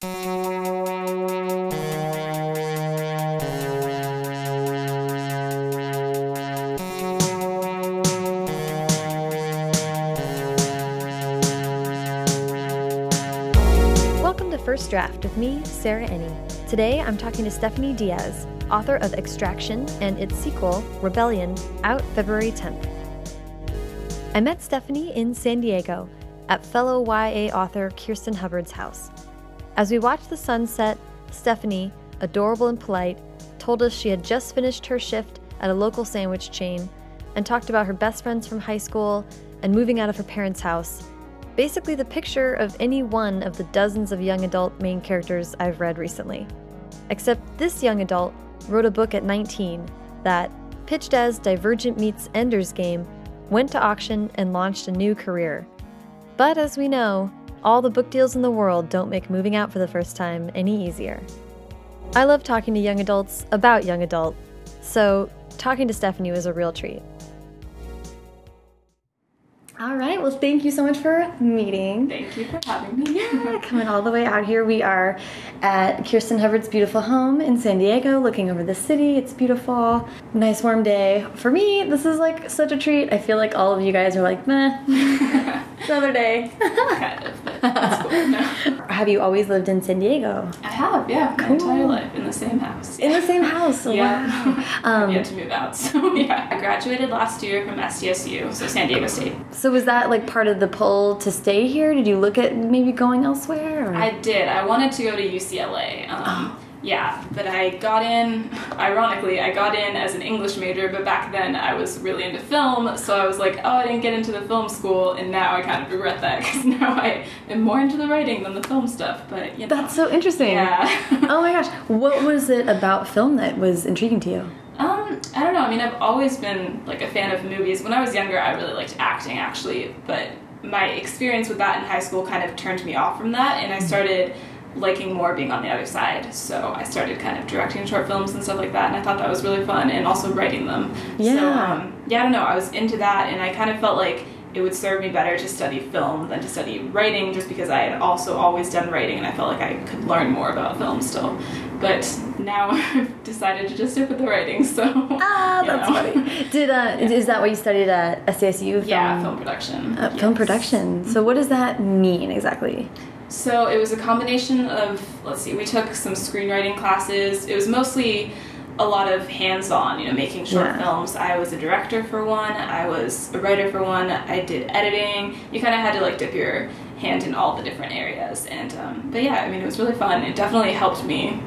Welcome to First Draft with me, Sarah Enni. Today I'm talking to Stephanie Diaz, author of Extraction and its sequel, Rebellion, out February 10th. I met Stephanie in San Diego at fellow YA author Kirsten Hubbard's house. As we watched the sunset, Stephanie, adorable and polite, told us she had just finished her shift at a local sandwich chain and talked about her best friends from high school and moving out of her parents' house. Basically, the picture of any one of the dozens of young adult main characters I've read recently. Except this young adult wrote a book at 19 that, pitched as Divergent meets Ender's Game, went to auction and launched a new career. But as we know, all the book deals in the world don't make moving out for the first time any easier. I love talking to young adults about young adult, so talking to Stephanie was a real treat. All right, well, thank you so much for meeting. Thank you for having me. Yeah, coming all the way out here. We are at Kirsten Hubbard's beautiful home in San Diego, looking over the city. It's beautiful. Nice warm day. For me, this is like such a treat. I feel like all of you guys are like, meh, another day. kind of, but that's cool. No. Have you always lived in San Diego? I have, yeah, my Cool. entire life in the same house. In the same house? Yeah. Wow. Um, yet to move out, so yeah. I graduated last year from SDSU, so San Diego State. so was that like part of the pull to stay here? Did you look at maybe going elsewhere? Or? I did. I wanted to go to UCLA. Um, Oh. Yeah, but I got in, ironically, I got in as an English major, but back then I was really into film, so I was like, oh, I didn't get into the film school, and now I kind of regret that, because now I am more into the writing than the film stuff, but you know. That's so interesting. Yeah. oh my gosh. What was it about film that was intriguing to you? Um, I don't know. I mean, I've always been like a fan of movies. When I was younger, I really liked acting actually, but my experience with that in high school kind of turned me off from that, and I started liking more being on the other side. So I started kind of directing short films and stuff like that, and I thought that was really fun, and also writing them. So Yeah. um, yeah, I don't know. I was into that, and I kind of felt like it would serve me better to study film than to study writing, just because I had also always done writing, and I felt like I could learn more about film still. But now I've decided to just stick with the writing. So Ah, that's know. funny. Did uh, is that what you studied at SDSU? Film, Yeah, film production. uh, film production. So what does that mean exactly? So it was a combination of let's see, we took some screenwriting classes. It was mostly a lot of hands-on, you know, making short Yeah. films. I was a director for one. I was a writer for one. I did editing. You kind of had to like dip your hand in all the different areas. And um, but yeah, I mean, it was really fun. It definitely helped me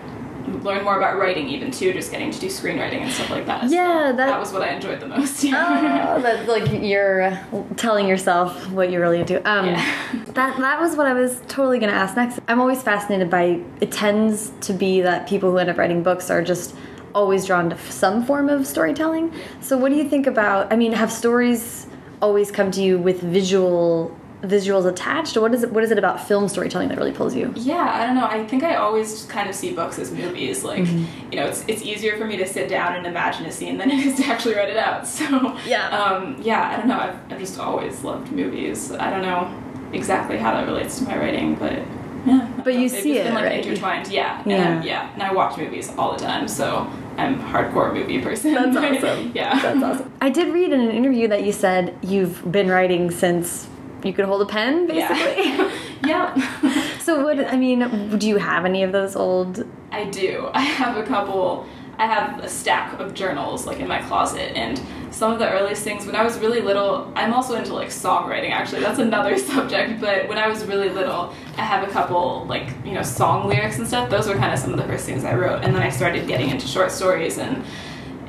learn more about writing, even too, just getting to do screenwriting and stuff like that. So Yeah, that- that was what I enjoyed the most. Oh, that's like you're telling yourself what you're really into. Um, Yeah. That that was what I was totally gonna ask next. I'm always fascinated by. It tends to be that people who end up writing books are just always drawn to some form of storytelling. So what do you think about? I mean, have stories always come to you with visual visuals attached, what is it? What is it about film storytelling that really pulls you? Yeah, I don't know. I think I always kind of see books as movies. Like, Mm-hmm. you know, it's it's easier for me to sit down and imagine a scene than it is to actually write it out. So Yeah. um, yeah. I don't know. I've, I've just always loved movies. I don't know exactly how that relates to my writing, but yeah. But you They've see it, been, like, right? intertwined. Yeah, Yeah. And, yeah. And I watch movies all the time, so I'm a hardcore movie person. That's awesome. yeah, That's awesome. I did read in an interview that you said you've been writing since you could hold a pen, basically. Yeah. yeah. So what I mean, do you have any of those old? I do. I have a couple. I have a stack of journals like in my closet, and some of the earliest things when I was really little. I'm also into like songwriting. Actually, that's another subject. But when I was really little, I have a couple like you know song lyrics and stuff. Those were kind of some of the first things I wrote, and then I started getting into short stories. And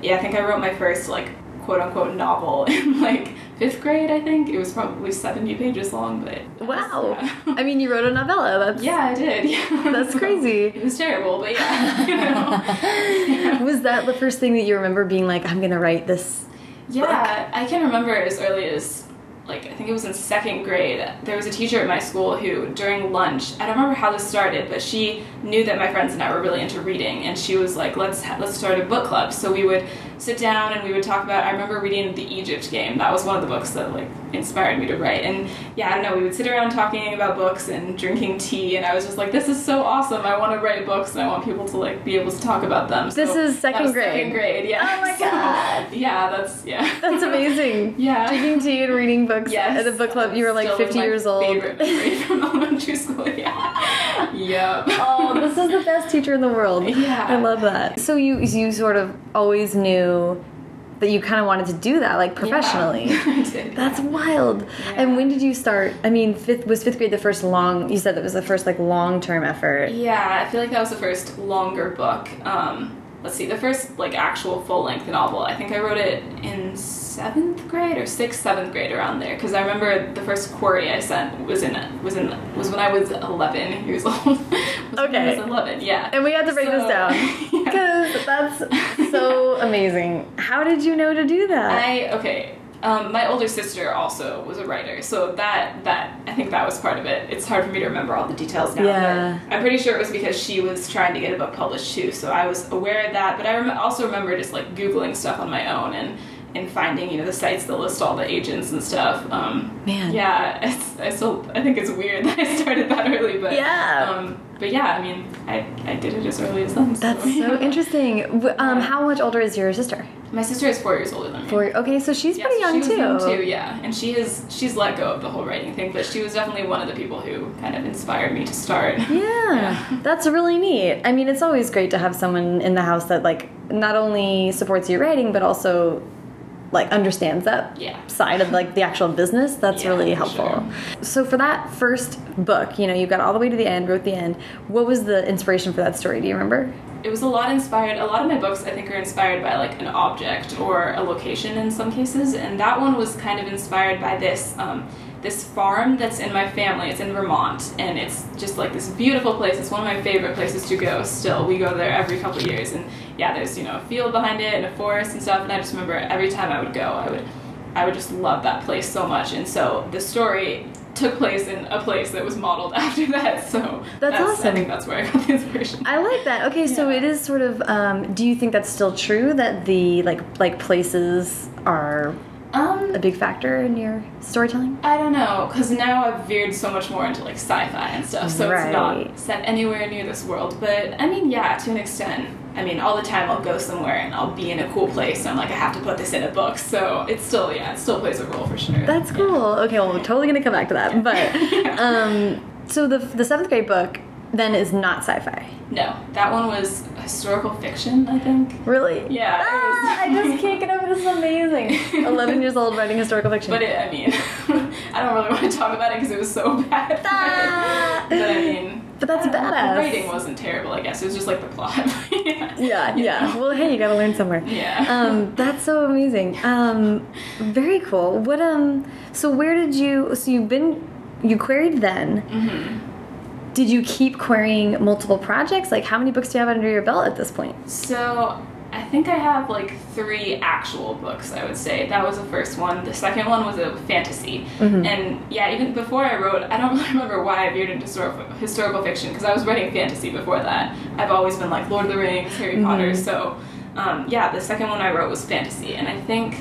yeah, I think I wrote my first like quote unquote novel in like fifth grade. I think it was probably 70 pages long, but Wow. yeah. I mean, you wrote a novella. That's Yeah, I did. Yeah. That's crazy. It was terrible, but yeah. You know. Was that the first thing that you remember being like, I'm gonna write this? Yeah, I can remember as early as like I think it was in second grade. There was a teacher at my school who during lunch, I don't remember how this started, but she knew that my friends and I were really into reading, and she was like, "Let's ha- let's start a book club." So we would sit down and we would talk about. I remember reading the Egypt Game. That was one of the books that like inspired me to write. And yeah, I don't know. We would sit around talking about books and drinking tea, and I was just like, this is so awesome. I want to write books, and I want people to like be able to talk about them. This is second grade. Second grade, yeah. Oh my So, God. yeah, that's yeah. That's amazing. Yeah. Drinking tea and reading books Yes. at the book club. You were like Still 50 my years old. Favorite memory from elementary school. Yeah. Yep. oh, this is the best teacher in the world. Yeah. I love that. So you you sort of always knew that you kind of wanted to do that, like professionally. Yeah. That's wild. And when did you start? I mean, fifth was fifth grade the first long. You said that was the first like long term effort. Yeah, I feel like that was the first longer book. Um, let's see, the first like actual full length novel. I think I wrote it in seventh grade or sixth, seventh grade around there. Because I remember the first query I sent was in was in was when I was eleven years old. When I Okay. was eleven. Yeah. And we had to break this So- down Yeah. because that's so amazing. How did you know to do that? I okay. Um, my older sister also was a writer, so that that I think that was part of it. It's hard for me to remember all the details now. Yeah. I'm pretty sure it was because she was trying to get a book published too. So I was aware of that, but I rem- also remember just like googling stuff on my own and and finding you know the sites that list all the agents and stuff. Um, Man. yeah, it's, I still I think it's weird that I started that early, but Yeah. um, but yeah, I mean I I did it as early as then. That's so, interesting. Um, how much older is your sister? My sister is four years older than me. Four. Okay, so she's Yes, pretty young she too. young too, yeah. And she is she's let go of the whole writing thing, but she was definitely one of the people who kind of inspired me to start. Yeah, that's really neat. I mean, it's always great to have someone in the house that like not only supports your writing but also like understands that Yeah. side of like the actual business. That's Yeah, really helpful. sure. So for that first book, you know, you got all the way to the end, wrote the end. What was the inspiration for that story? Do you remember? It was a lot inspired. A lot of my books, I think, are inspired by like an object or a location in some cases, and that one was kind of inspired by this um, this farm that's in my family. It's in Vermont, and it's just like this beautiful place. It's one of my favorite places to go. Still, we go there every couple of years, and yeah, there's you know a field behind it and a forest and stuff. And I just remember every time I would go, I would I would just love that place so much, and so the story took place in a place that was modeled after that. So That's I awesome. think that's where I got the inspiration. I like that. Okay, so Yeah. it is sort of. Um, do you think that's still true that the like like places are Um, a big factor in your storytelling? I don't know, because now I've veered so much more into like sci-fi and stuff, so Right. it's not set anywhere near this world. But I mean, yeah, to an extent. I mean, all the time I'll go somewhere and I'll be in a cool place, and I'm like, I have to put this in a book. So it's still, yeah, it still plays a role for sure. That's Yeah. cool. Okay, well, we're totally gonna come back to that. But um, so the the seventh grade book then is not sci-fi. No, that one was historical fiction, I think. Really? Yeah, Ah, I just can't get over this. Is amazing. Eleven years old writing historical fiction. But it, I mean, I don't really want to talk about it because it was so bad. Ah. but I mean, But that's badass. The writing wasn't terrible, I guess. It was just like the plot. yeah. yeah, yeah. Well, hey, you gotta learn somewhere. Yeah. Um, that's so amazing. Um, very cool. What um? So where did you? So you've been you queried then. hmm Did you keep querying multiple projects? Like, how many books do you have under your belt at this point? So I think I have like three actual books. I would say that was the first one. The second one was a fantasy, Mhm. and yeah, even before I wrote, I don't really remember why I veered into historical, historical fiction because I was writing fantasy before that. I've always been like Lord of the Rings, Harry Mhm. Potter. So um, yeah, the second one I wrote was fantasy, and I think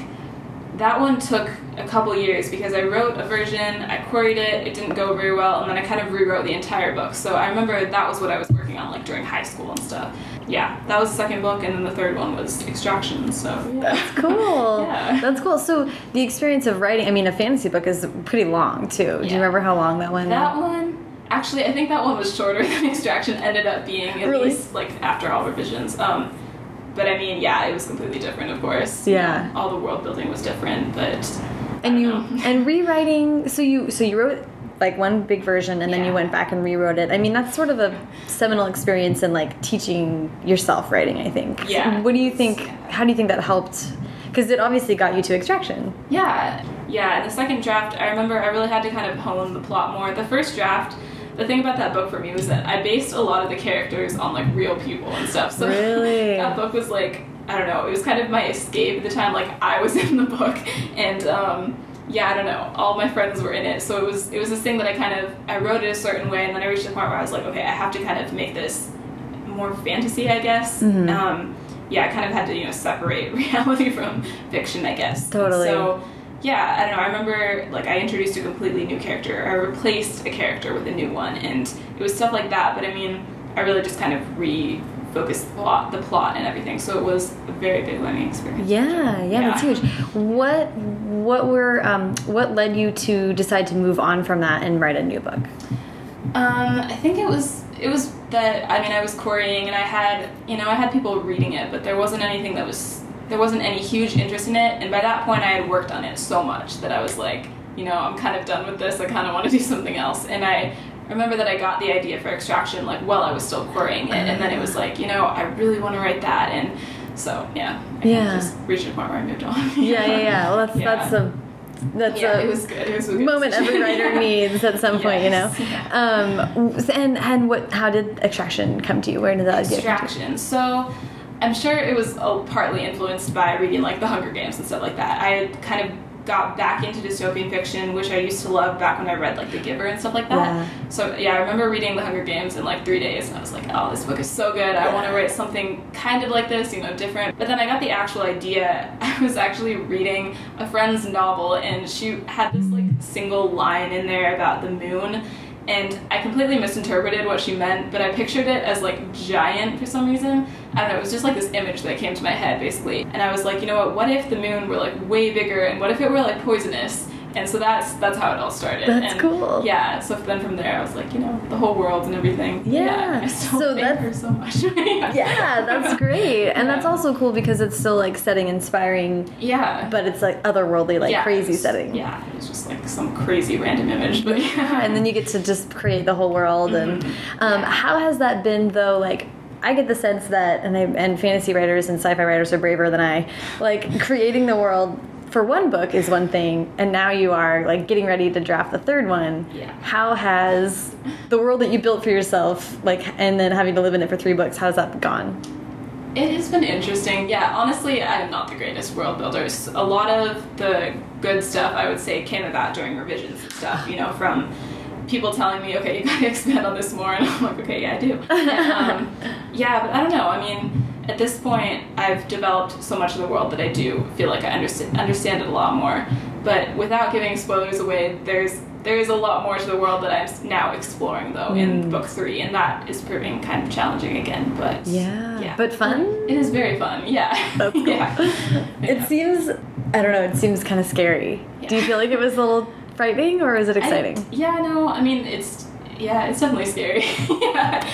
that one took a couple years because I wrote a version, I queried it, it didn't go very well, and then I kind of rewrote the entire book. So I remember that was what I was working on like during high school and stuff. Yeah, that was the second book, and then the third one was Extraction. So yeah. That's cool. Yeah. That's cool. So the experience of writing, I mean, a fantasy book is pretty long too. Do you remember how long that one? That one, actually, I think that one was shorter than Extraction ended up being, at Really? least like after all revisions. Um, but I mean, yeah, it was completely different, of course. Yeah. all the world building was different, but. And you know. and rewriting. So you so you wrote like one big version, and then you went back and rewrote it. I mean, that's sort of a seminal experience in like teaching yourself writing. I think. Yeah. What do you think? Yeah. How do you think that helped? Because it obviously got you to extraction. Yeah, yeah. The second draft, I remember I really had to kind of hone the plot more. The first draft, the thing about that book for me was that I based a lot of the characters on like real people and stuff. So Really? that book was like I don't know. It was kind of my escape at the time. Like I was in the book, and um, yeah, I don't know. All my friends were in it, so it was it was this thing that I kind of I wrote it a certain way, and then I reached the point where I was like, okay, I have to kind of make this more fantasy, I guess. Mhm. Um, yeah, I kind of had to you know separate reality from fiction, I guess. Totally. So yeah, I don't know. I remember like I introduced a completely new character. I replaced a character with a new one, and it was stuff like that. But I mean, I really just kind of refocused the plot, the plot, and everything. So it was a very big learning experience. Yeah, yeah, Yeah. that's huge. What what were um, what led you to decide to move on from that and write a new book? Um, I think it was it was that I mean I was querying and I had you know I had people reading it, but there wasn't anything that was there wasn't any huge interest in it. And by that point, I had worked on it so much that I was like, you know, I'm kind of done with this. I kind of want to do something else. And I remember that I got the idea for Extraction like while I was still querying it, and then it was like, you know, I really want to write that, and so yeah, I Yeah. just reached a point where I moved on. Yeah, yeah, yeah. Well, that's Yeah. that's a that's yeah, a it was good. It was a good moment every decision. writer needs at some point, you know. Yes. Um, and and what? How did Extraction come to you? Where did that idea come to you? Extraction. So I'm sure it was uh, partly influenced by reading like The Hunger Games and stuff like that. I kind of got back into dystopian fiction, which I used to love back when I read like The Giver and stuff like that. Yeah. So yeah, I remember reading The Hunger Games in like three days, and I was like, oh, this book is so good. I want to write something kind of like this, you know, different. But then I got the actual idea. I was actually reading a friend's novel, and she had this like single line in there about the moon. And I completely misinterpreted what she meant, but I pictured it as like giant for some reason. I don't know, it was just like this image that came to my head basically. And I was like, you know what, what if the moon were like way bigger and what if it were like poisonous? And so that's that's how it all started. That's and cool. Yeah, so then from there I was like, you know, the whole world and everything. Yeah, I so that's- so much. yeah. Yeah, that's great, and that's also cool because it's still like setting inspiring, Yeah. but it's like otherworldly, like Yeah, crazy was- setting. Yeah, It's just like some crazy random image, but yeah. and then you get to just create the whole world. And um, how has that been though? Like, I get the sense that, and I, and fantasy writers and sci-fi writers are braver than I. Like creating the world for one book is one thing, and now you are like getting ready to draft the third one. Yeah. How has the world that you built for yourself, like, and then having to live in it for three books, how's that gone? It has been interesting. Yeah, honestly, I'm not the greatest world builders. A lot of the good stuff I would say came about during revisions and stuff, you know, from people telling me, okay, you gotta expand on this more, and I'm like, okay, yeah, I do. And, um, yeah, but I don't know. I mean, at this point, I've developed so much of the world that I do feel like I understand understand it a lot more. But without giving spoilers away, there's there is a lot more to the world that I'm now exploring though in Mm. book three, and that is proving kind of challenging again. But Yeah. yeah. But fun? it is very fun. Yeah. That's cool. yeah. It Yeah. seems, I don't know, it seems kind of scary. Do you feel like it was a little frightening or is it I- exciting? yeah, no, I mean it's yeah, it's definitely scary. yeah,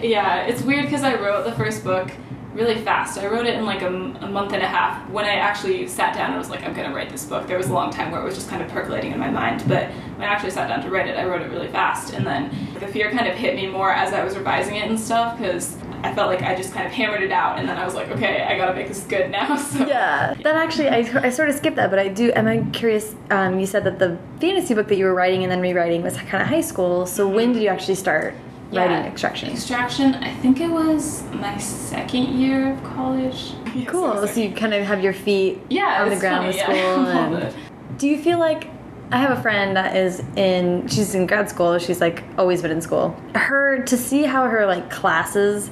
yeah, it's weird because I wrote the first book really fast. I wrote it in like a month and a half. When I actually sat down and was like, I'm gonna write this book. There was a long time where it was just kind of percolating in my mind, but when I actually sat down to write it, I wrote it really fast. And then the fear kind of hit me more as I was revising it and stuff because I felt like I just kind of hammered it out, and then I was like, okay, I gotta make this good now. So Yeah, that actually, I, I sort of skipped that, but I do, am I curious, um, you said that the fantasy book that you were writing and then rewriting was kind of high school, so when did you actually start writing Yeah, Extraction? Extraction. I think it was my second year of college. Yes, Cool, was so you kind of have your feet Yeah, on the ground funny, with school. All and do you feel like I have a friend that is in she's in grad school, she's like always been in school. Her to see how her like classes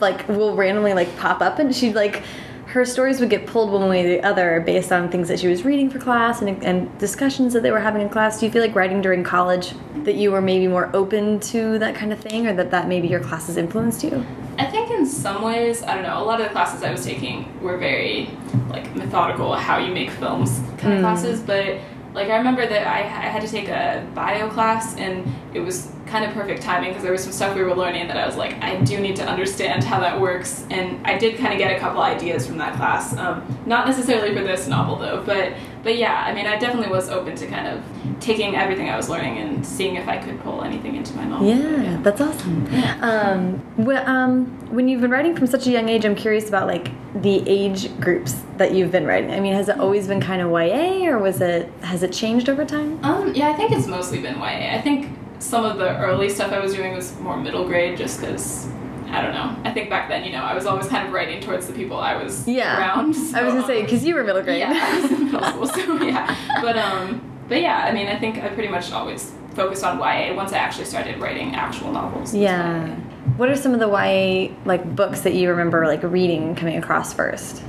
like will randomly like pop up and she like her stories would get pulled one way or the other based on things that she was reading for class and, and discussions that they were having in class. Do you feel like writing during college that you were maybe more open to that kind of thing or that that maybe your classes influenced you? I think in some ways, I don't know, a lot of the classes I was taking were very like methodical, how you make films kind of mm. classes, but like I remember that I, I had to take a bio class and it was kind of perfect timing because there was some stuff we were learning that I was like, I do need to understand how that works, and I did kind of get a couple ideas from that class. Um, not necessarily for this novel though, but but yeah, I mean, I definitely was open to kind of taking everything I was learning and seeing if I could pull anything into my novel. Yeah, that's awesome. Um, wh- um, when you've been writing from such a young age, I'm curious about like the age groups that you've been writing. I mean, has it always been kind of YA, or was it has it changed over time? Um, yeah, I think it's mostly been YA. I think some of the early stuff I was doing was more middle grade just because, I don't know. I think back then, you know, I was always kind of writing towards the people I was Yeah, around. I was gonna say um, because you were middle grade. Yeah, I was in middle school, so yeah. But, um, but yeah, I mean, I think I pretty much always focused on YA once I actually started writing actual novels. Yeah. What are some of the YA like books that you remember like reading coming across first?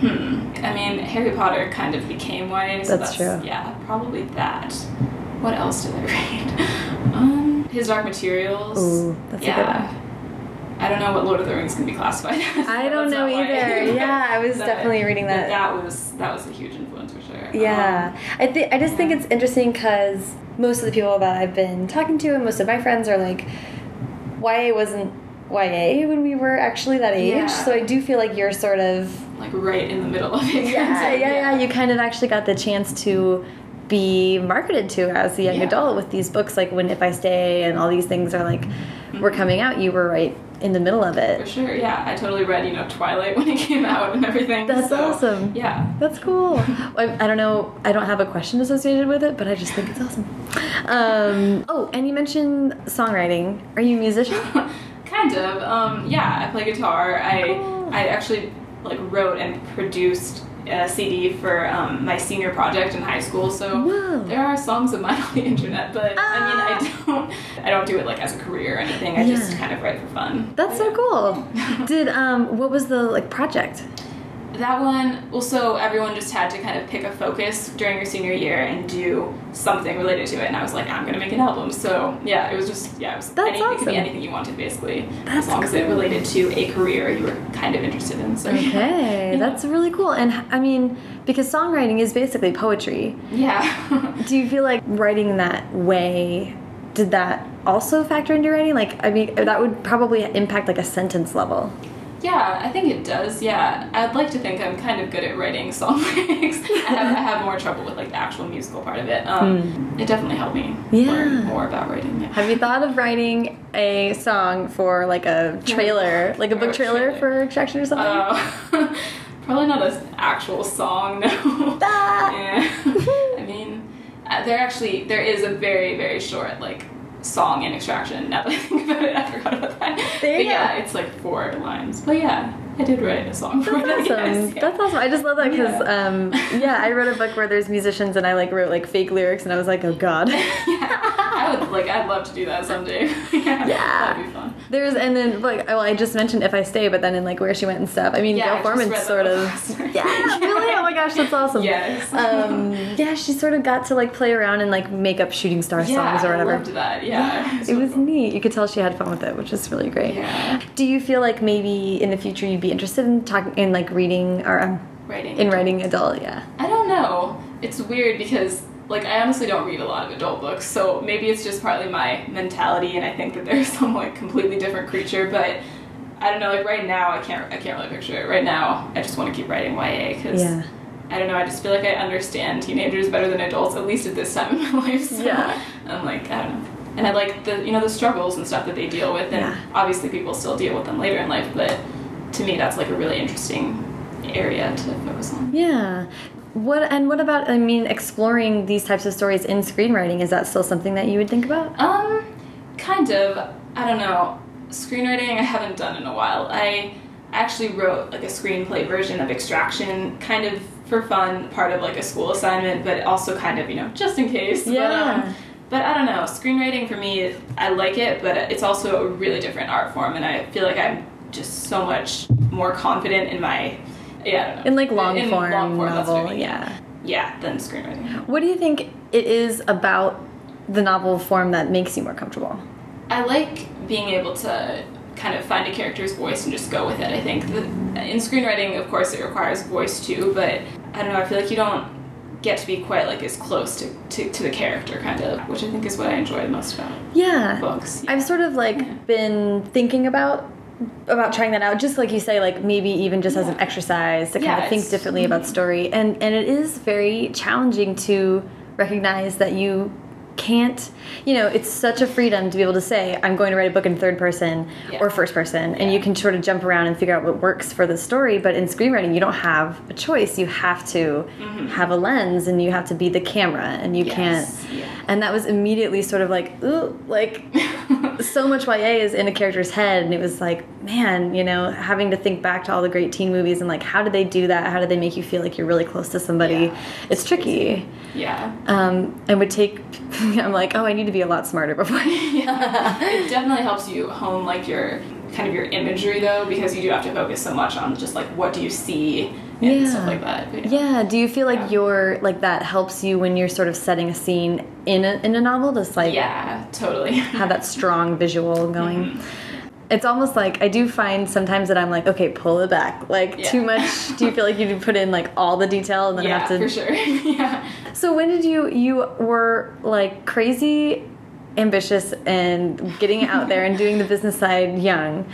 Hmm. I mean, Harry Potter kind of became YA, so That's that's, true. Yeah, probably that. What else did I read? um, His Dark Materials. Ooh, that's a good yeah. I don't know what Lord of the Rings can be classified as. I don't know either. Yeah, I was definitely reading that. That was that was a huge influence for sure. Yeah, Um, I think I just think it's interesting because most of the people that I've been talking to and most of my friends are like, YA wasn't YA when we were actually that age. Yeah. So I do feel like you're sort of like right in the middle of it. yeah, yeah, yeah. You kind of actually got the chance to be marketed to as a young Yeah. adult with these books, like when If I Stay and all these things are like were Mhm. coming out. You were right in the middle of it For sure, yeah. I totally read, you know, Twilight when it came out and everything. That's so, awesome. Yeah. That's cool. I, I don't know. I don't have a question associated with it, but I just think it's awesome. Um, oh, and you mentioned songwriting. Are you a musician? kind of. Um, yeah, I play guitar. I Cool. I actually like wrote and produced a CD for um, my senior project in high school. So Whoa. there are songs of mine on the internet, but I mean, Ah. I don't I don't do it like as a career or anything. I just kind of write for fun. That's so cool. Did um, what was the like project? That one, also, everyone just had to kind of pick a focus during your senior year and do something related to it. And I was like, I'm gonna make an album. So yeah, it was just yeah, it was That's any, it could be anything you wanted basically, That's as long as it related to a career you were kind of interested in. So. Okay, Yeah. that's really cool. And I mean, because songwriting is basically poetry. yeah. Do you feel like writing that way? Did that also factor into writing? Like, I mean, that would probably impact like a sentence level. Yeah, I think it does. Yeah, I'd like to think I'm kind of good at writing song lyrics. I have I have more trouble with like the actual musical part of it. Um, It definitely helped me. Yeah. learn more about writing. Yeah. Have you thought of writing a song for like a trailer, like a book trailer trailer. for Extraction or something? Uh, probably not an actual song, no. Ah. yeah. I mean, uh, there actually there is a very very short like song in Extraction. Now that I think about it, I forgot about that. There you but yeah, it's like four lines. But yeah, I did write a song for That's it. Awesome. yeah. That's awesome. I just love that because, Yeah. um, yeah, I wrote a book where there's musicians and I like wrote like fake lyrics and I was like, oh god. yeah, I would like. I'd love to do that someday. yeah, Yeah. that'd be fun. There's and then like well I just mentioned if I stay, but then in like where she went and stuff. I mean, Yeah, Gayle sort of yeah, really. Oh my gosh, that's awesome. Yes. Um, yeah, she sort of got to like play around and like make up shooting star yeah, songs or I whatever. loved that. Yeah, it was neat. You could tell she had fun with it, which is really great. Yeah. Do you feel like maybe in the future you'd be interested in talking in like reading or um, writing in writing adult? Yeah. I don't know. It's weird because like I honestly don't read a lot of adult books, so maybe it's just partly my mentality, and I think that there's some like completely different creature. But I don't know. Like right now, I can't I can't really picture it. Right now, I just want to keep writing YA because Yeah. I don't know. I just feel like I understand teenagers better than adults, at least at this time in my life. So Yeah. I'm like I don't know. And I like the you know the struggles and stuff that they deal with, and Yeah. obviously people still deal with them later in life. But to me, that's like a really interesting area to focus on. Yeah. What and what about I mean exploring these types of stories in screenwriting? Is that still something that you would think about? Um, kind of. I don't know. Screenwriting I haven't done in a while. I actually wrote like a screenplay version of Extraction, kind of for fun, part of like a school assignment, but also kind of you know just in case. But, Yeah. um, but I don't know. Screenwriting for me, I like it, but it's also a really different art form, and I feel like I'm just so much more confident in my. Yeah, I don't know. In like long In form, long form, that's what I novel, yeah. Yeah, than screenwriting. What do you think it is about the novel form that makes you more comfortable? I like being able to kind of find a character's voice and just go with it. I think that in screenwriting, of course, it requires voice too, but I don't know. I feel like you don't get to be quite like as close to, to, to the character, kind of, which I think is what I enjoy the most about Yeah. books. I've sort of like been thinking about about trying that out just like you say like maybe even just as an exercise to kind Yeah, of think differently about mm-hmm. story. And and it is very challenging to recognize that you can't you know it's such a freedom to be able to say i'm going to write a book in third person Yeah. or first person. And you can sort of jump around and figure out what works for the story but in screenwriting you don't have a choice. You have to mm-hmm. have a lens and you have to be the camera and you Yes, can't yeah. and that was immediately sort of like ooh like so much YA is in a character's head, and it was like, man, you know, having to think back to all the great teen movies and like, how did they do that? How did they make you feel like you're really close to somebody? Yeah, it's tricky. Yeah. Um, and would take. I'm like, oh, I need to be a lot smarter before. yeah. It definitely helps you hone like your kind of your imagery though, because you do have to focus so much on just like what do you see and Yeah. stuff like that. But, Yeah. Do you feel like Yeah. you're like that helps you when you're sort of setting a scene in a in a novel? Just like Yeah, totally. have that strong visual going. Mm-hmm. It's almost like I do find sometimes that I'm like, okay, pull it back. Like Yeah. too much. do you feel like you put in like all the detail and then yeah, have to? Yeah, for sure. yeah. So when did you you were like crazy ambitious and getting out there and doing the business side young.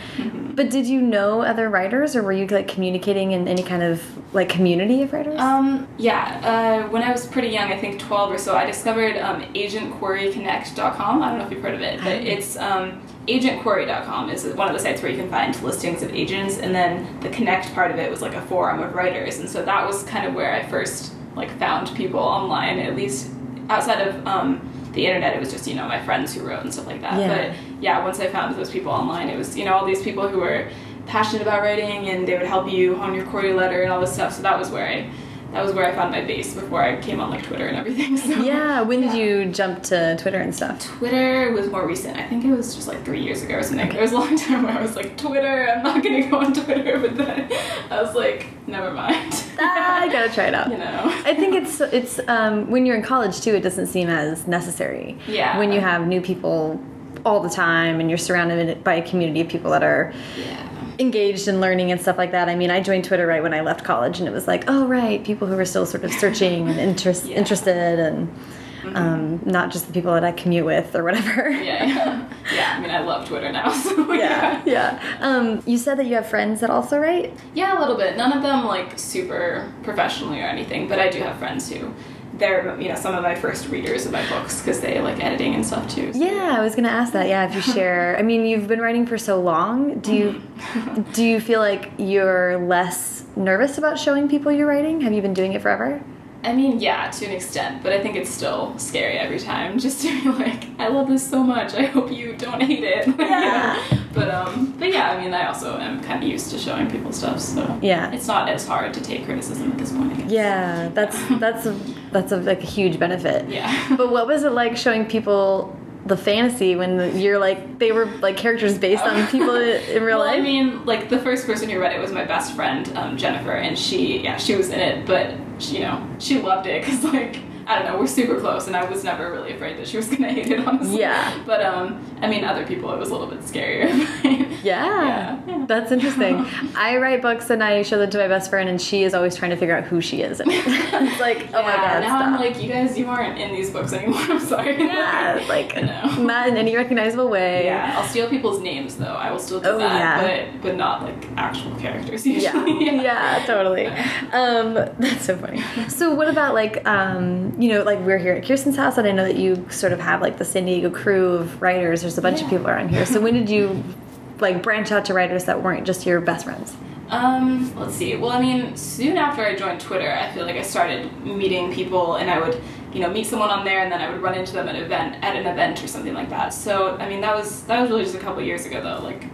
But did you know other writers or were you like communicating in any kind of like community of writers? Um, yeah, uh, when I was pretty young, I think 12 or so, I discovered um, agentqueryconnect.com. I don't know if you've heard of it, but it's um, agentquery.com is one of the sites where you can find listings of agents, and then the connect part of it was like a forum of writers, and so that was kind of where I first like found people online, at least outside of um, the internet. It was just you know my friends who wrote and stuff like that. Yeah. But yeah, once I found those people online, it was you know all these people who were passionate about writing and they would help you hone your query letter and all this stuff. So that was where I that was where I found my base before I came on like Twitter and everything. So yeah, when did you jump to Twitter and stuff? Twitter was more recent. I think it was just like three years ago or something. There was a long time where I was like, Twitter, I'm not gonna go on Twitter, but then I was like, never mind. Ah, I gotta try it out. you know. I think it's it's um, when you're in college too. It doesn't seem as necessary. Yeah. When you have new people all the time and you're surrounded by a community of people that are Yeah. engaged in learning and stuff like that. I mean, I joined Twitter right when I left college, and it was like, oh right, people who were still sort of searching and interest Yeah. interested, and um, not just the people that I commute with or whatever. Yeah, yeah. Yeah, I mean, I love Twitter now, so yeah, yeah. Um, you said that you have friends that also write. Yeah, a little bit. None of them like super professionally or anything, but I do have friends who they're you know some of my first readers of my books because they like editing and stuff too. so- Yeah, I was gonna ask that. Yeah, if you share, I mean, you've been writing for so long. Do you do you feel like you're less nervous about showing people you're writing? Have you been doing it forever? I mean, yeah, to an extent, but I think it's still scary every time just to be like, I love this so much. I hope you don't hate it. You Yeah. know? But um, but yeah, I mean, I also am kind of used to showing people stuff, so Yeah. it's not as hard to take criticism at this point. Yeah, that's that's a that's a like a huge benefit. Yeah. But what was it like showing people the fantasy when you're like they were like characters based on people in real well, life? I mean, like the first person who read it was my best friend um, Jennifer, and she, yeah, she was in it, but she, you know, she loved it because like I don't know, we're super close, and I was never really afraid that she was gonna hate it, honestly. Yeah. But um, I mean, other people, it was a little bit scarier. yeah. Yeah. That's interesting. I write books and I show them to my best friend, and she is always trying to figure out who she is. it's like, oh my god, now stop. I'm like, you guys, you aren't in these books anymore. I'm sorry. yeah, like know. not in any recognizable way. Yeah, I'll steal people's names though. I will still do Oh, that, yeah. but but not like actual characters Yeah, usually. yeah, totally. Um, that's so funny. So, what about like, um, you know, like we're here at Kirsten's house, and I know that you sort of have like the San Diego crew of writers. There's a bunch of people around here. So, when did you like branch out to writers that weren't just your best friends? Um, let's see. Well, I mean, soon after I joined Twitter, I feel like I started meeting people, and I would, you know, meet someone on there, and then I would run into them at an event, at an event or something like that. So, I mean, that was that was really just a couple years ago, though. Like,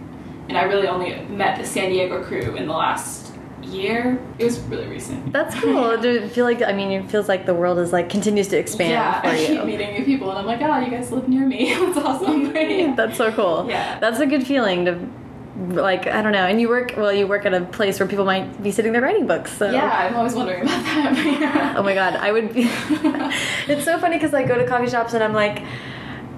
and I really only met the San Diego crew in the last year. It was really recent. That's cool. Do you feel like I mean, it feels like the world is like continues to expand yeah, for I keep meeting new people, and I'm like, oh, you guys live near me. That's awesome. Great. That's so cool. Yeah. That's a good feeling to like I don't know. And you work well. You work at a place where people might be sitting there writing books. So Yeah, I'm always wondering about that. Oh my god, I would be. it's so funny because I go to coffee shops and I'm like,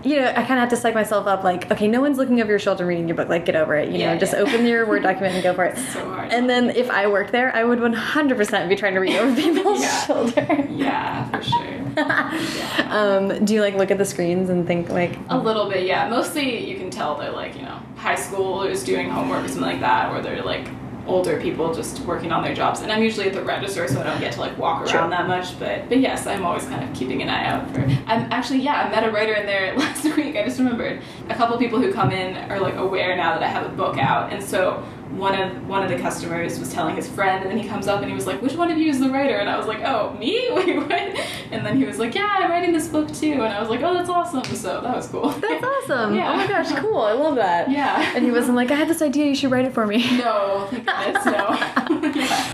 you know, I kind of have to psych myself up. Like, okay, no one's looking over your shoulder reading your book. Like, get over it. You Yeah, know, just yeah. open your word document and go for it. so hard. And then if I worked there, I would 100% be trying to read over people's Yeah. shoulder. Yeah, for sure. Um, do you like look at the screens and think like, A little bit, yeah. Mostly you can tell they're like, you know, high schoolers doing homework or something like that, or they're like older people just working on their jobs. And I'm usually at the register, so I don't get to like walk Sure. around that much. But but yes, I'm always kind of keeping an eye out for. I'm actually yeah, I met a writer in there last week. I just remembered a couple people who come in are like aware now that I have a book out, and so one of one of the customers was telling his friend, and then he comes up and he was like, "Which one of you is the writer?" And I was like, "Oh, me? Wait, what?" And then he was like, "Yeah, I'm writing this book too." And I was like, "Oh, that's awesome!" So that was cool. That's awesome. Yeah. Oh my gosh, cool. I love that. Yeah. And he wasn't like, I had this idea, you should write it for me. No, thank goodness, no. yeah.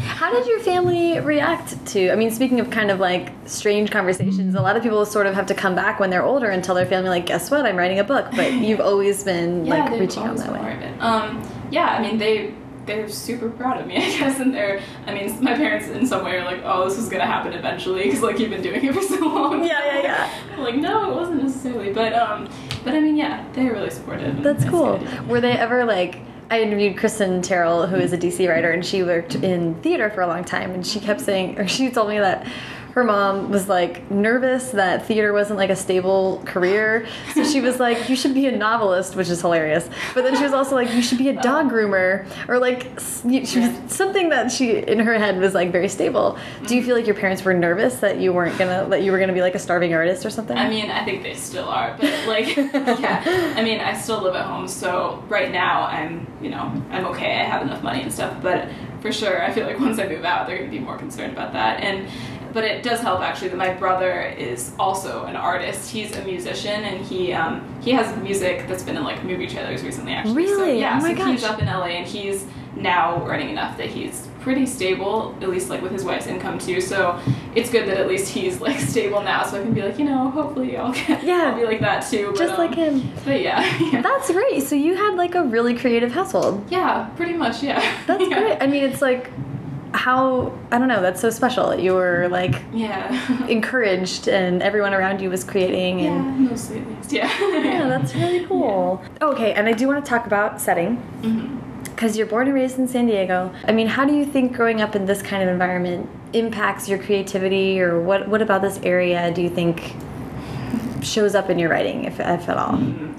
How did your family react to? I mean, speaking of kind of like strange conversations, a lot of people sort of have to come back when they're older and tell their family, like, guess what? I'm writing a book. But you've always been yeah, like reaching out that way. aware of it. Um, yeah, I mean they they're super proud of me, I guess, and they're I mean my parents in some way are like, oh, this is gonna happen eventually because like you've been doing it for so long. Yeah, yeah, yeah. Like no, it wasn't necessarily, but um, but I mean yeah, they're really supportive. That's cool. Were they ever like? I interviewed Cristin Terrill, who is a DC writer, and she worked in theater for a long time. And she kept saying, or she told me that her mom was like nervous that theater wasn't like a stable career. So she was like, "You should be a novelist," which is hilarious. But then she was also like, "You should be a dog groomer," or like she was, something that she in her head was like very stable. Do you feel like your parents were nervous that you weren't gonna that you were gonna be like a starving artist or something? I mean, I think they still are, but like, yeah. I mean, I still live at home, so right now I'm, you know, I'm okay. I have enough money and stuff, but for sure, I feel like once I move out, they're gonna be more concerned about that. And but it does help actually that my brother is also an artist. He's a musician, and he um, he has music that's been in like movie trailers recently. Actually, So, Really? yeah. Oh my so he's up in LA, and he's now earning enough that he's pretty stable, at least like with his wife's income too. So it's good that at least he's like stable now, so I can be like, you know, hopefully I'll get, Yeah. I'll be like that too. But, Just um, like him. But yeah, yeah, That's great. So you had like a really creative household. yeah, pretty much, yeah. That's yeah. great. I mean, it's like how I don't know. That's so special. You were like Yeah. encouraged, and everyone around you was creating. yeah, And mostly at least. Yeah. yeah, that's really cool. Okay, and I do want to talk about setting because you're born and raised in San Diego. I mean, how do you think growing up in this kind of environment impacts your creativity, or what? What about this area do you think shows up in your writing, if, if at all? Mm-hmm.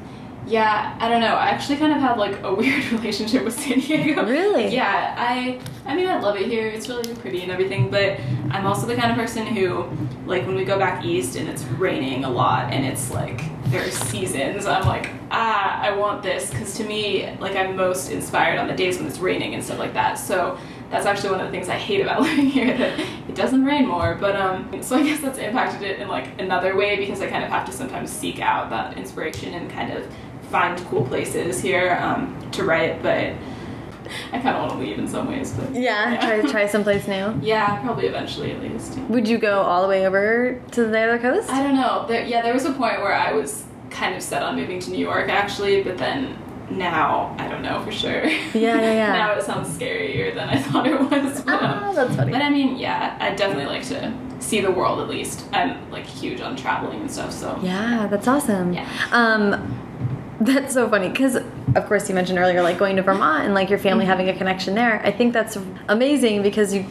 Yeah, I don't know. I actually kind of have like a weird relationship with San Diego. Really? Yeah, I I mean I love it here. It's really pretty and everything, but I'm also the kind of person who like when we go back east and it's raining a lot and it's like there's seasons, I'm like, ah, I want this cuz to me like I'm most inspired on the days when it's raining and stuff like that. So that's actually one of the things I hate about living here that it doesn't rain more. But um, so I guess that's impacted it in like another way because I kind of have to sometimes seek out that inspiration and kind of find cool places here um, to write. But I kind of want to leave in some ways. But Yeah, try try someplace new. yeah, probably eventually at least. Would you go all the way over to the other coast? I don't know. There, yeah, there was a point where I was kind of set on moving to New York actually, but then now I don't know for sure. Yeah, yeah, yeah. now it sounds scarier than I thought it was. But, Ah, that's funny. But I mean, yeah, I definitely like to see the world at least. I'm like huge on traveling and stuff, so Yeah, that's awesome. Yeah. Um, that's so funny because, of course, you mentioned earlier like going to Vermont and like your family Mm-hmm. having a connection there. I think that's amazing because you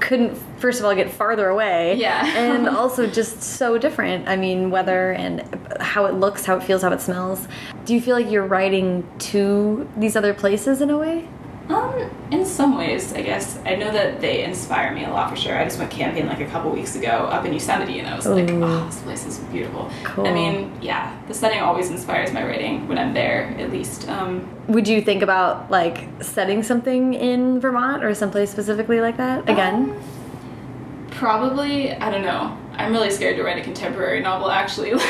couldn't, first of all, get farther away. Yeah. and also just so different. I mean, weather and how it looks, how it feels, how it smells. Do you feel like you're writing to these other places in a way? Um, in some ways, I guess. I know that they inspire me a lot for sure. I just went camping like a couple weeks ago up in Yosemite and I was like, oh, this place is beautiful. Cool. I mean, yeah, the setting always inspires my writing when I'm there, at least. Um, Would you think about like setting something in Vermont or someplace specifically like that again? Um, probably, I don't know. I'm really scared to write a contemporary novel, actually.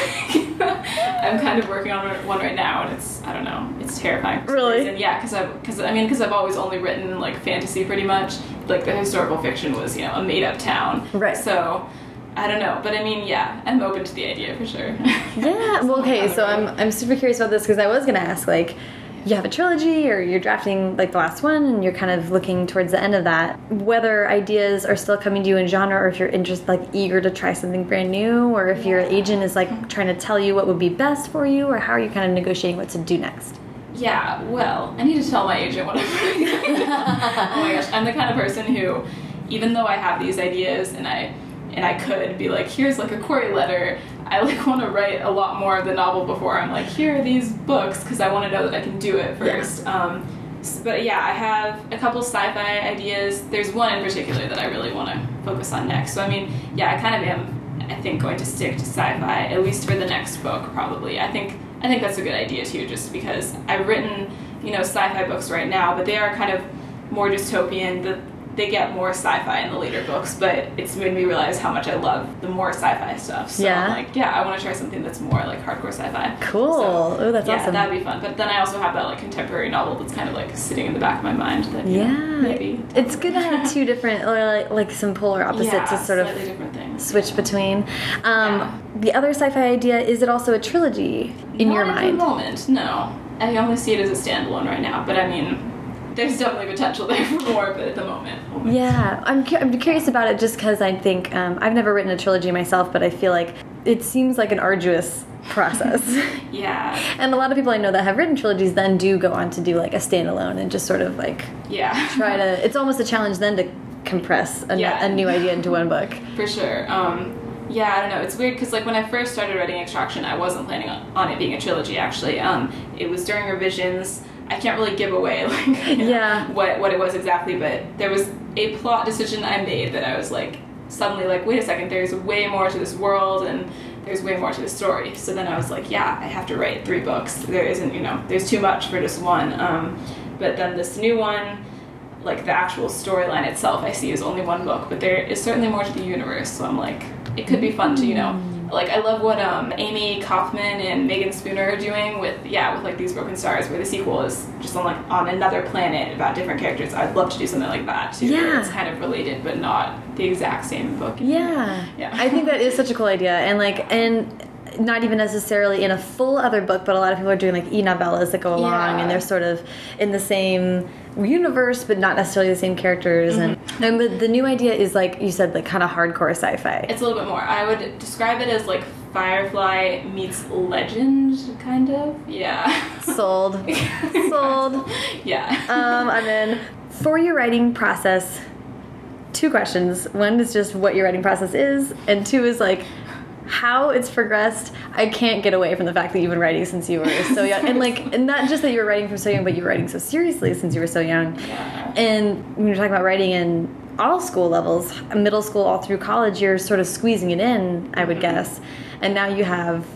Like, I'm kind of working on one right now, and it's, I don't know, it's terrifying. Really? reason. Yeah, because I've, cause, I mean, because I've always only written, like, fantasy pretty much. Like, the historical fiction was, you know, a made-up town. Right. So, I don't know. But, I mean, yeah, I'm open to the idea, for sure. Yeah. Well, okay. So I'm I'm super curious about this because I was gonna ask like, you have a trilogy or you're drafting like the last one and you're kind of looking towards the end of that. Whether ideas are still coming to you in genre or if you're interested like eager to try something brand new or if your agent is like trying to tell you what would be best for you or how are you kind of negotiating what to do next? Yeah, well, I need to tell my agent what I'm doing oh my gosh, I'm the kind of person who, even though I have these ideas and I and I could be like, here's like a query letter, I like want to write a lot more of the novel before I'm like, here are these books because I want to know that I can do it first. Um, s- but yeah, I have a couple sci-fi ideas. There's one in particular that I really want to focus on next. So I mean, yeah, I kind of am. I think going to stick to sci-fi at least for the next book, probably. I think I think that's a good idea too, just because I've written you know, sci-fi books right now, but they are kind of more dystopian. The they get more sci-fi in the later books, but it's made me realize how much I love the more sci-fi stuff. So Yeah. I'm like, yeah, I want to try something that's more like hardcore sci-fi. Cool. So, Oh, that's yeah, awesome. that'd be fun. But then I also have that like contemporary novel that's kind of like sitting in the back of my mind. That you know, Yeah. maybe It's good to have two different, or like, like some polar opposites yeah, to sort of different things. switch between. Um, Yeah. The other sci-fi idea is it also a trilogy in Not your at mind? the moment, no. I only see it as a standalone right now, but I mean, there's definitely potential there for more. But at the moment, only Yeah, I'm, cu I'm curious about it just because I think um, I've never written a trilogy myself, but I feel like it seems like an arduous process. yeah, and a lot of people I know that have written trilogies then do go on to do like a standalone and just sort of like yeah. try to. It's almost a challenge then to compress a, Yeah. a new idea into one book. For sure. Um, yeah, I don't know. It's weird because like when I first started writing Extraction, I wasn't planning on, on it being a trilogy. Actually, um, it was during revisions. I can't really give away like Yeah. what what it was exactly, but there was a plot decision I made that I was like suddenly like, wait a second, there's way more to this world and there's way more to the story. So then I was like, yeah, I have to write three books. There isn't, you know, there's too much for just one. Um, but then this new one like the actual storyline itself I see is only one book, but there is certainly more to the universe. So I'm like, it could be fun to you know, like I love what um, Amie Kaufman and Meagan Spooner are doing with yeah with like these Broken Stars, where the sequel is just on like on another planet about different characters. I'd love to do something like that too. Yeah. it's kind of related but not the exact same book. Yeah. Yeah. I think that is such a cool idea. And like, and not even necessarily in a full other book, but a lot of people are doing like e-novellas that go along Yeah. and they're sort of in the same universe, but not necessarily the same characters. And, and the, the new idea is like, you said, like kind of hardcore sci-fi. It's a little bit more. I would describe it as like Firefly meets Legend, kind of. Yeah. Sold. Sold. yeah. Um, and then for your writing process, two questions. One is just what your writing process is, and two is like how it's progressed. I can't get away from the fact that you've been writing since you were so young, and like, and not just that you were writing from so young, but you were writing so seriously since you were so young. And when you're talking about writing in all school levels, middle school all through college, you're sort of squeezing it in, I would mm-hmm. guess. And now you have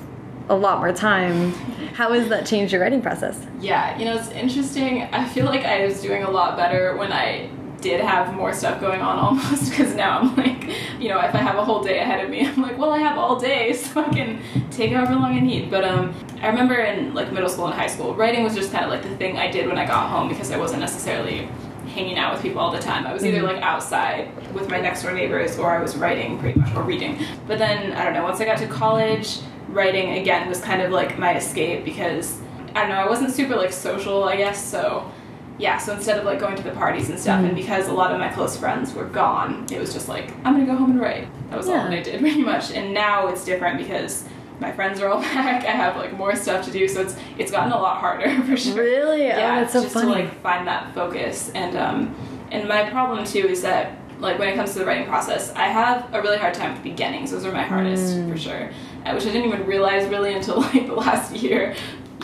a lot more time. How has that changed your writing process? Yeah, you know, it's interesting. I feel like I was doing a lot better when I did have more stuff going on almost because now I'm like, you know, if I have a whole day ahead of me, I'm like, well, I have all day so I can take however long I need. But um, I remember in like middle school and high school, writing was just kind of like the thing I did when I got home because I wasn't necessarily hanging out with people all the time. I was either like outside with my next door neighbors or I was writing pretty much or reading. But then I don't know, once I got to college, writing again was kind of like my escape because I don't know, I wasn't super like social, I guess, so yeah, so instead of like going to the parties and stuff, and because a lot of my close friends were gone, it was just like, I'm gonna go home and write. That was all that I did pretty much. And now it's different because my friends are all back, I have like more stuff to do, so it's it's gotten a lot harder for sure. Really? Oh, Yeah, that's so just funny. to like find that focus. And um and my problem too is that like when it comes to the writing process, I have a really hard time with beginnings. Those are my hardest Mm. for sure. Which I didn't even realize really until like the last year.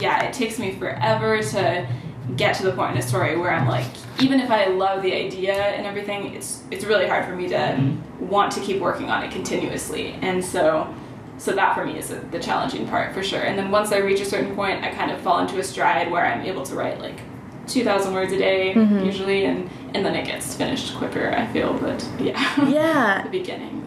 Yeah, it takes me forever to get to the point in a story where I'm like, even if I love the idea and everything, it's it's really hard for me to want to keep working on it continuously. And so so that for me is the, the challenging part for sure. And then once I reach a certain point, I kind of fall into a stride where I'm able to write like 2,000 words a day Mm-hmm. usually, and and then it gets finished quicker. I feel, but yeah, Yeah. the beginning.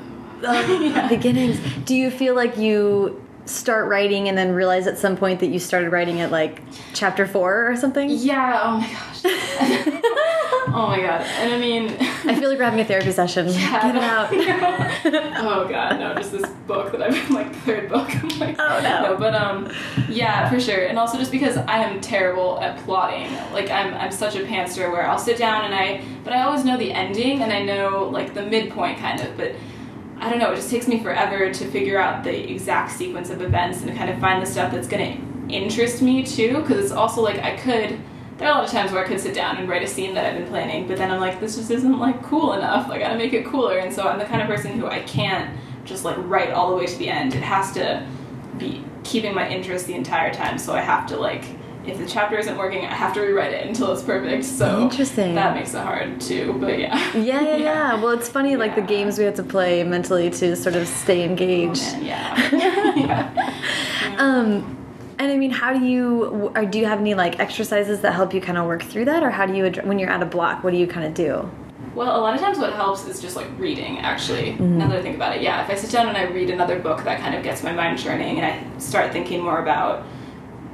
Um, beginnings. Do you feel like you start writing and then realize at some point that you started writing at like chapter four or something? Yeah. Oh my gosh. oh my god. And I mean. I feel like we're having a therapy session. Get it out. oh god, no, just this book that I've been like the third book. I'm like, Oh, no. but um, yeah, for sure. And also just because I am terrible at plotting. Like I'm, I'm such a pantser where I'll sit down and I, but I always know the ending and I know like the midpoint kind of, but. I don't know, it just takes me forever to figure out the exact sequence of events and kind of find the stuff that's going to interest me too. Because it's also like I could, there are a lot of times where I could sit down and write a scene that I've been planning, but then I'm like, this just isn't like cool enough. I gotta make it cooler. And so I'm the kind of person who I can't just like write all the way to the end. It has to be keeping my interest the entire time. So I have to like, if the chapter isn't working, I have to rewrite it until it's perfect. So Interesting. that makes it hard too. But yeah. Yeah, yeah, yeah. Well, it's funny, like the games we had to play mentally to sort of stay engaged. Yeah. yeah. Um, And I mean, how do you, or do you have any like exercises that help you kind of work through that? Or how do you, when you're at a block, what do you kind of do? Well, a lot of times what helps is just like reading, actually. Mm -hmm. Now that I think about it, yeah. If I sit down and I read another book, that kind of gets my mind churning and I start thinking more about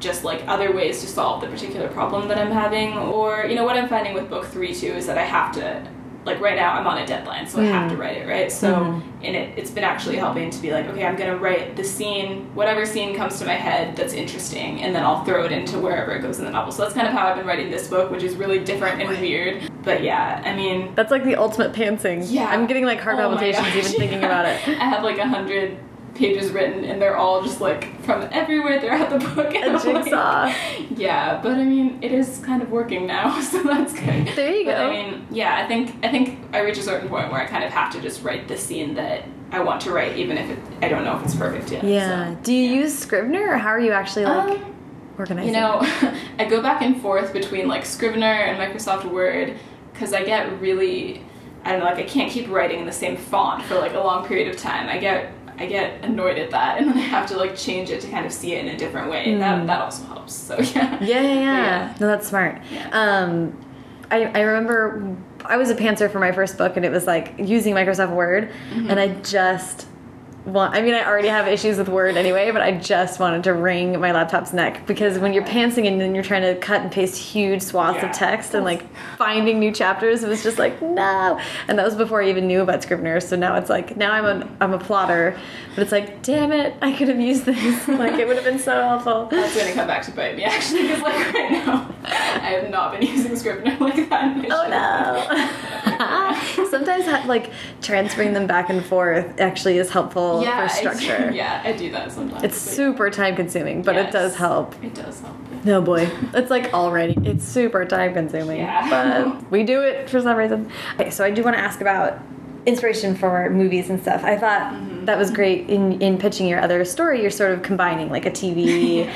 just like other ways to solve the particular problem that I'm having. Or, you know, what I'm finding with book three too is that I have to like right now I'm on a deadline, so mm. I have to mm. write it, right? So mm-hmm. in it, it's been actually helping to be like, okay, I'm gonna write the scene, whatever scene comes to my head that's interesting, and then I'll throw it into wherever it goes in the novel. So that's kind of how I've been writing this book, which is really different and weird. But yeah, I mean, that's like the ultimate pantsing. Yeah, I'm getting like heart oh palpitations even thinking about it. I have like a hundred pages written and they're all just like from everywhere throughout the book. And a jigsaw. Like, yeah, but I mean, it is kind of working now, so that's good. There you but, go. I mean, yeah, I think I think I reach a certain point where I kind of have to just write the scene that I want to write, even if it, I don't know if it's perfect yet. Yeah. So, Do you yeah. use Scrivener, or how are you actually like? Um, organizing? You know, I go back and forth between like Scrivener and Microsoft Word because I get really, I don't know, like I can't keep writing in the same font for like a long period of time. I get I get annoyed at that, and then I have to like change it to kind of see it in a different way. Mm. That that also helps. So yeah. Yeah, yeah, yeah. yeah. No, that's smart. Yeah. Um, I I remember I was a pantser for my first book, and it was like using Microsoft Word, mm -hmm. and I just want, I mean, I already have issues with Word anyway, but I just wanted to wring my laptop's neck because when you're pantsing and then you're trying to cut and paste huge swaths yeah. of text and like finding new chapters, it was just like, no. And that was before I even knew about Scrivener. So now it's like, now I'm a, I'm a plotter, but it's like, damn it, I could have used this. like, it would have been so helpful. That's going to come back to bite me actually, because like right now, I have not been using Scrivener like that. Oh no. Sometimes like transferring them back and forth actually is helpful yeah, for structure. yeah, I do that sometimes. It's super time consuming, but yes, it does help. It does help. No boy, it's like already it's super time consuming, yeah. but we do it for some reason. Okay, so I do want to ask about inspiration for movies and stuff. I thought mm -hmm. that was great in in pitching your other story. You're sort of combining like a TV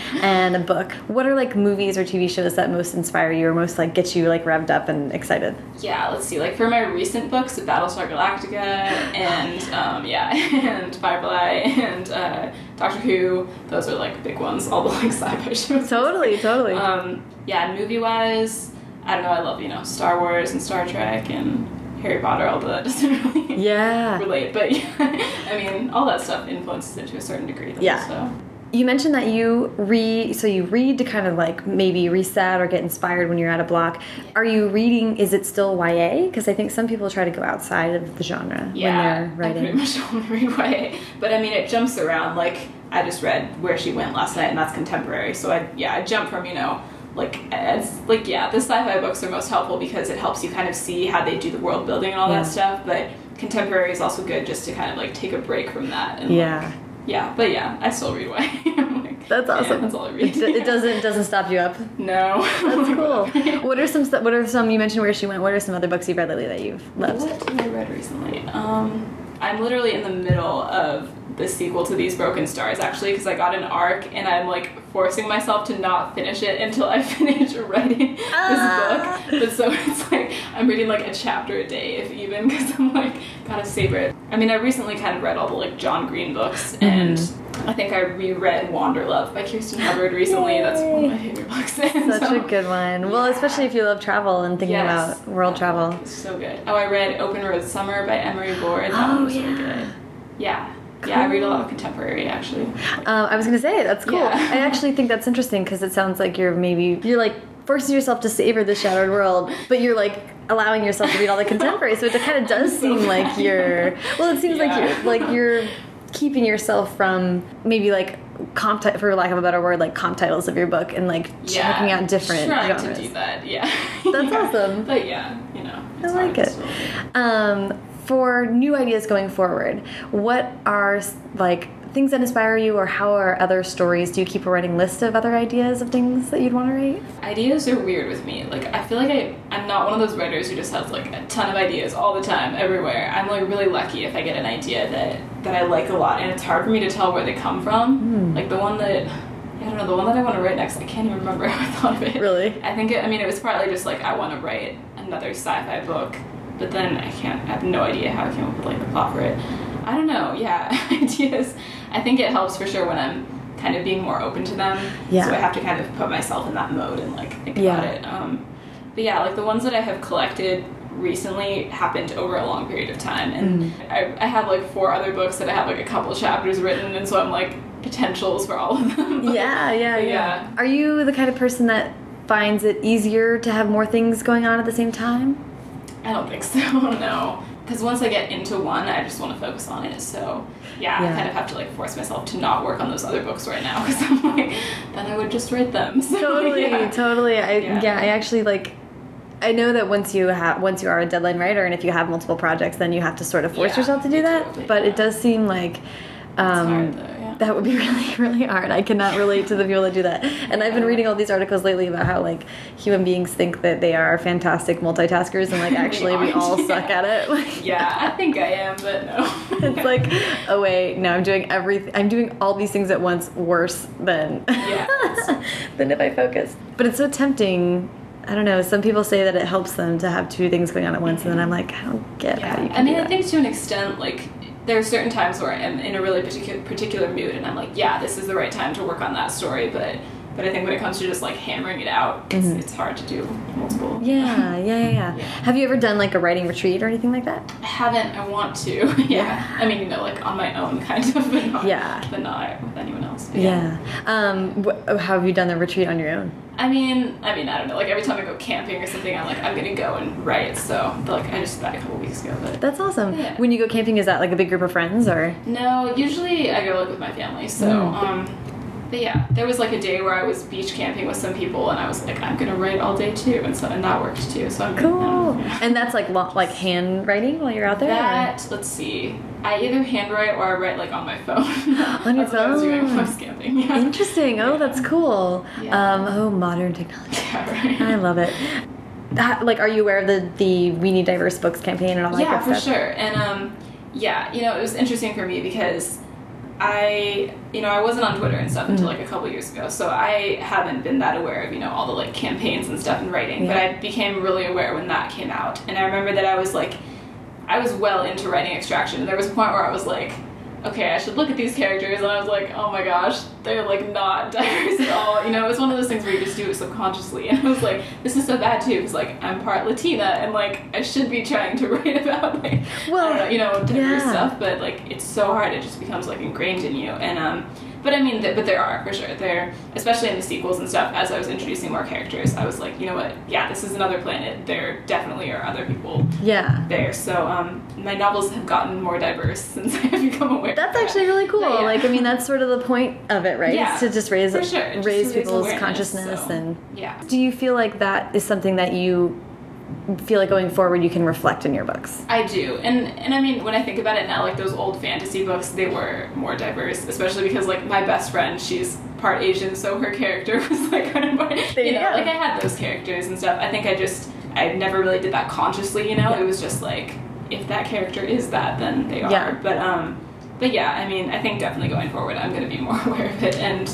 and a book. What are like movies or TV shows that most inspire you or most like get you like revved up and excited? Yeah, let's see. Like for my recent books, Battlestar Galactica and um, yeah, and Firefly and uh, Doctor Who. Those are like big ones. All the like sci-fi shows. Totally, totally. Um, yeah, movie wise. I don't know, I love, you know, Star Wars and Star Trek and Harry Potter, although that doesn't really yeah. relate. But yeah, I mean, all that stuff influences it to a certain degree. Though, yeah. So. You mentioned that you read, so you read to kind of like maybe reset or get inspired when you're at a block. Are you reading, is it still YA? Because I think some people try to go outside of the genre yeah, when they're writing. I pretty much only read YA. But I mean, it jumps around. Like, I just read Where She Went last night, and that's contemporary. So I, yeah, I jump from, you know, like it's like yeah the sci-fi books are most helpful because it helps you kind of see how they do the world building and all yeah. that stuff but contemporary is also good just to kind of like take a break from that and yeah like, yeah. but yeah i still read like, that's awesome. yeah, that's all i read. it, it doesn't doesn't stop you up? No. That's cool. What are some what are some you mentioned where she went. What are some other books you've read lately that you've loved? What have i read recently? Um i'm literally in the middle of the sequel to These Broken Stars actually because I got an arc and I'm like forcing myself to not finish it until I finish writing this ah. book. But so it's like I'm reading like a chapter a day if even because I'm like gotta savor it. I mean I recently kind of read all the like John Green books mm -hmm. and I think I reread Wanderlove by Kirsten Hubbard recently. Yay. That's one of my favorite books. Such so, a good one. Well, yeah. especially if you love travel and thinking yes. about world travel. So good. Oh, I read Open Road Summer by Emery Lord. That oh, one was yeah. really good. Yeah. Cool. Yeah, I read a lot of contemporary actually. Um, I was gonna say that's cool. Yeah. I actually think that's interesting because it sounds like you're maybe you're like forcing yourself to savor the shattered world, but you're like allowing yourself to read all the contemporary. so it kind of does seem like you're. Well, it seems yeah. like you're like you're keeping yourself from maybe like comp for lack of a better word like comp titles of your book and like yeah, checking out different trying genres. to do that yeah that's yeah. awesome but yeah you know I like it um for new ideas going forward, what are like things that inspire you or how are other stories? Do you keep a writing list of other ideas of things that you'd want to write? Ideas are weird with me. Like I feel like I, I'm not one of those writers who just has like a ton of ideas all the time, everywhere. I'm like really lucky if I get an idea that, that I like a lot and it's hard for me to tell where they come from. Mm. Like the one that I don't know, the one that I want to write next, I can't even remember how I thought of it. Really? I think, it, I mean, it was partly just like I want to write another sci-fi book but then I can't, I have no idea how I came up with like the plot for it. I don't know, yeah, ideas. I think it helps for sure when I'm kind of being more open to them. Yeah. So I have to kind of put myself in that mode and like think Yeah. about it. Um, but yeah, like the ones that I have collected recently happened over a long period of time, and Mm. I, I have like four other books that I have like a couple chapters written, and so I'm like potentials for all of them. But- Yeah, yeah, but yeah. Are you the kind of person that finds it easier to have more things going on at the same time? I don't think so. No, because once I get into one, I just want to focus on it. So yeah, Yeah. I kind of have to like force myself to not work on those other books right now because I'm like, then I would just write them. So, totally yeah. totally I, yeah. Yeah. i actually like i know that once you have once you are a deadline writer and if you have multiple projects then you have to sort of force yourself to do that totally, but it does seem like um hard though, yeah. That would be really really hard i cannot relate to the people that do that and i've been reading all these articles lately about how like human beings think that they are fantastic multitaskers and like actually we, all yeah. suck at it Like, Yeah, I think I am, but no. it's like oh wait no i'm doing everything i'm doing all these things at once worse than Yeah. than if i focus. but it's so tempting i don't know some people say that it helps them to have two things going on at once and then mm-hmm. i'm like i don't get how you Yeah, can I mean, I think to an extent, like there are certain times where I'm in a really particular particular mood, and I'm like, yeah, this is the right time to work on that story. But but I think when it comes to just like hammering it out, it's, it's hard to do multiple. Mm-hmm. yeah, yeah, yeah, yeah. Yeah. Have you ever done like a writing retreat or anything like that? I haven't. I want to. yeah. Yeah. I mean, you know, like on my own, kind of, but not, Yeah. but not with anyone else. But Yeah. Um, wh how have you done the retreat on your own? I mean, I mean, I don't know. Like every time I go camping or something, I'm like, I'm gonna go and write. So, but like, I just that a couple weeks ago, but. That's awesome. Yeah. When you go camping, is that like a big group of friends or? No, usually I go like with my family. So, Mm. um, but yeah, there was like a day where I was beach camping with some people, and I was like, I'm gonna write all day too, and so and that worked too. So I'm Cool. yeah. And that's like lo- like handwriting while you're out there. or- That let's see, I either handwrite or I write like on my phone. On your That's what I was doing when I was camping. Yeah. Interesting. Oh, that's cool. Yeah. Um, oh, modern technology. Right. I love it. That- like, are you aware of the the We Need Diverse Books campaign and all that yeah, for stuff? sure. And um, yeah, you know, it was interesting for me because I, you know, I wasn't on Twitter and stuff until Mm-hmm. like a couple years ago, so I haven't been that aware of you know all the like campaigns and stuff and writing. But I became really aware when that came out, and I remember that I was like, I was well into writing Extraction. And there was a point where I was like. Okay, I should look at these characters, and I was like, "Oh my gosh, they're like not diverse at all." You know, it was one of those things where you just do it subconsciously, and I was like, "This is so bad too," because like I'm part Latina, and like I should be trying to write about like Well, know, you know, diverse yeah. stuff, but like it's so hard. It just becomes like ingrained in you. And um, but I mean, th- but there are for sure. There, especially in the sequels and stuff. As I was introducing more characters, I was like, you know what? Yeah, this is another planet. There definitely are other people Yeah. there. So um, my novels have gotten more diverse since I have become aware. That's of that. actually really cool. But yeah. Like, I mean, that's sort of the point of it, right? Yeah, Is to just raise sure. Raise raise people's consciousness so, and. yeah. Do you feel like that is something that you feel like going forward you can reflect in your books? I do, and and I mean when I think about it now, like those old fantasy books, they were more diverse, especially because like my best friend, she's part Asian, so her character was like kind of more, There you you know, go. like I had those characters and stuff. I think I just I never really did that consciously, you know. Yeah. It was just like if that character is that, then they are. Yeah. But um, but yeah, I mean, I think definitely going forward, I'm going to be more aware of it, and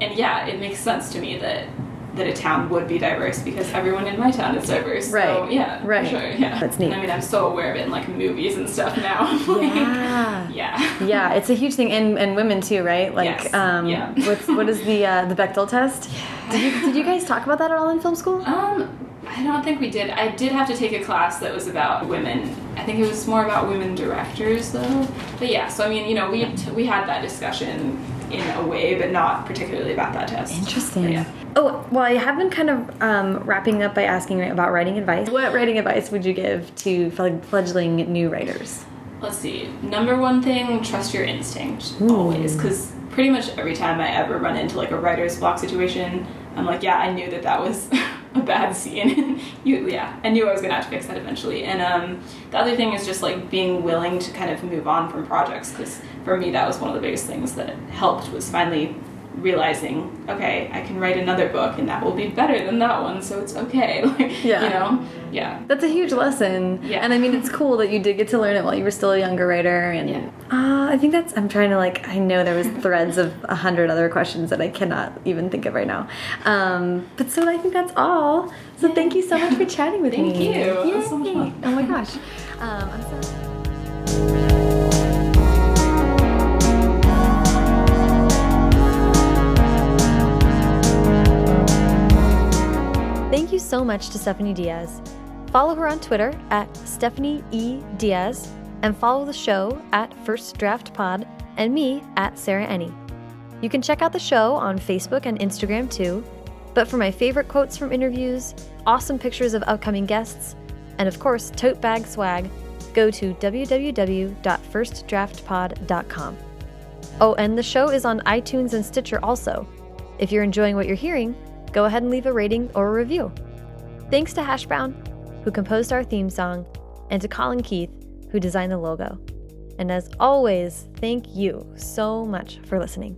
and yeah, it makes sense to me that. That a town would be diverse because everyone in my town is diverse. So, Right. yeah. for Right. Sure. Yeah. That's neat. I mean, I'm so aware of it in like movies and stuff now. Like, Yeah. yeah. Yeah, it's a huge thing, and and women too, right? Like, Yes, um, yeah. what's what is the uh, the Bechdel test? Did you did you guys talk about that at all in film school? Um, I don't think we did. I did have to take a class that was about women. I think it was more about women directors, though. But yeah, so I mean, you know, we we had that discussion in a way, but not particularly about that test. Interesting. But yeah. Oh, well, I have been kind of um, wrapping up by asking about writing advice. What writing advice would you give to fledgling new writers? Let's see. Number one thing, trust your instinct Ooh. always, because pretty much every time I ever run into like a writer's block situation, I'm like, yeah, I knew that that was a bad scene. you, yeah, I knew I was gonna have to fix that eventually. And um, the other thing is just like being willing to kind of move on from projects, because for me that was one of the biggest things that helped was finally realizing, okay, I can write another book and that will be better than that one, so it's okay. Like, Yeah. you know, yeah. That's a huge lesson. Yeah. And I mean, it's cool that you did get to learn it while you were still a younger writer. And Yeah. uh, I think that's, I'm trying to like, I know there was threads of a hundred other questions that I cannot even think of right now. Um, but so I think that's all. So thank you so much for chatting with Thank me. you. It was so. Oh my gosh. Um, Thank you so much to Stephanie Diaz. Follow her on Twitter at Stephanie E. Diaz and follow the show at First Draft Pod and me at Sarah Enni. You can check out the show on Facebook and Instagram too. But for my favorite quotes from interviews, awesome pictures of upcoming guests, and of course, tote bag swag, go to www.firstdraftpod.com. Oh, and the show is on iTunes and Stitcher also. If you're enjoying what you're hearing, go ahead and leave a rating or a review. Thanks to Hash Brown, who composed our theme song, and to Colin Keith, who designed the logo. And as always, thank you so much for listening.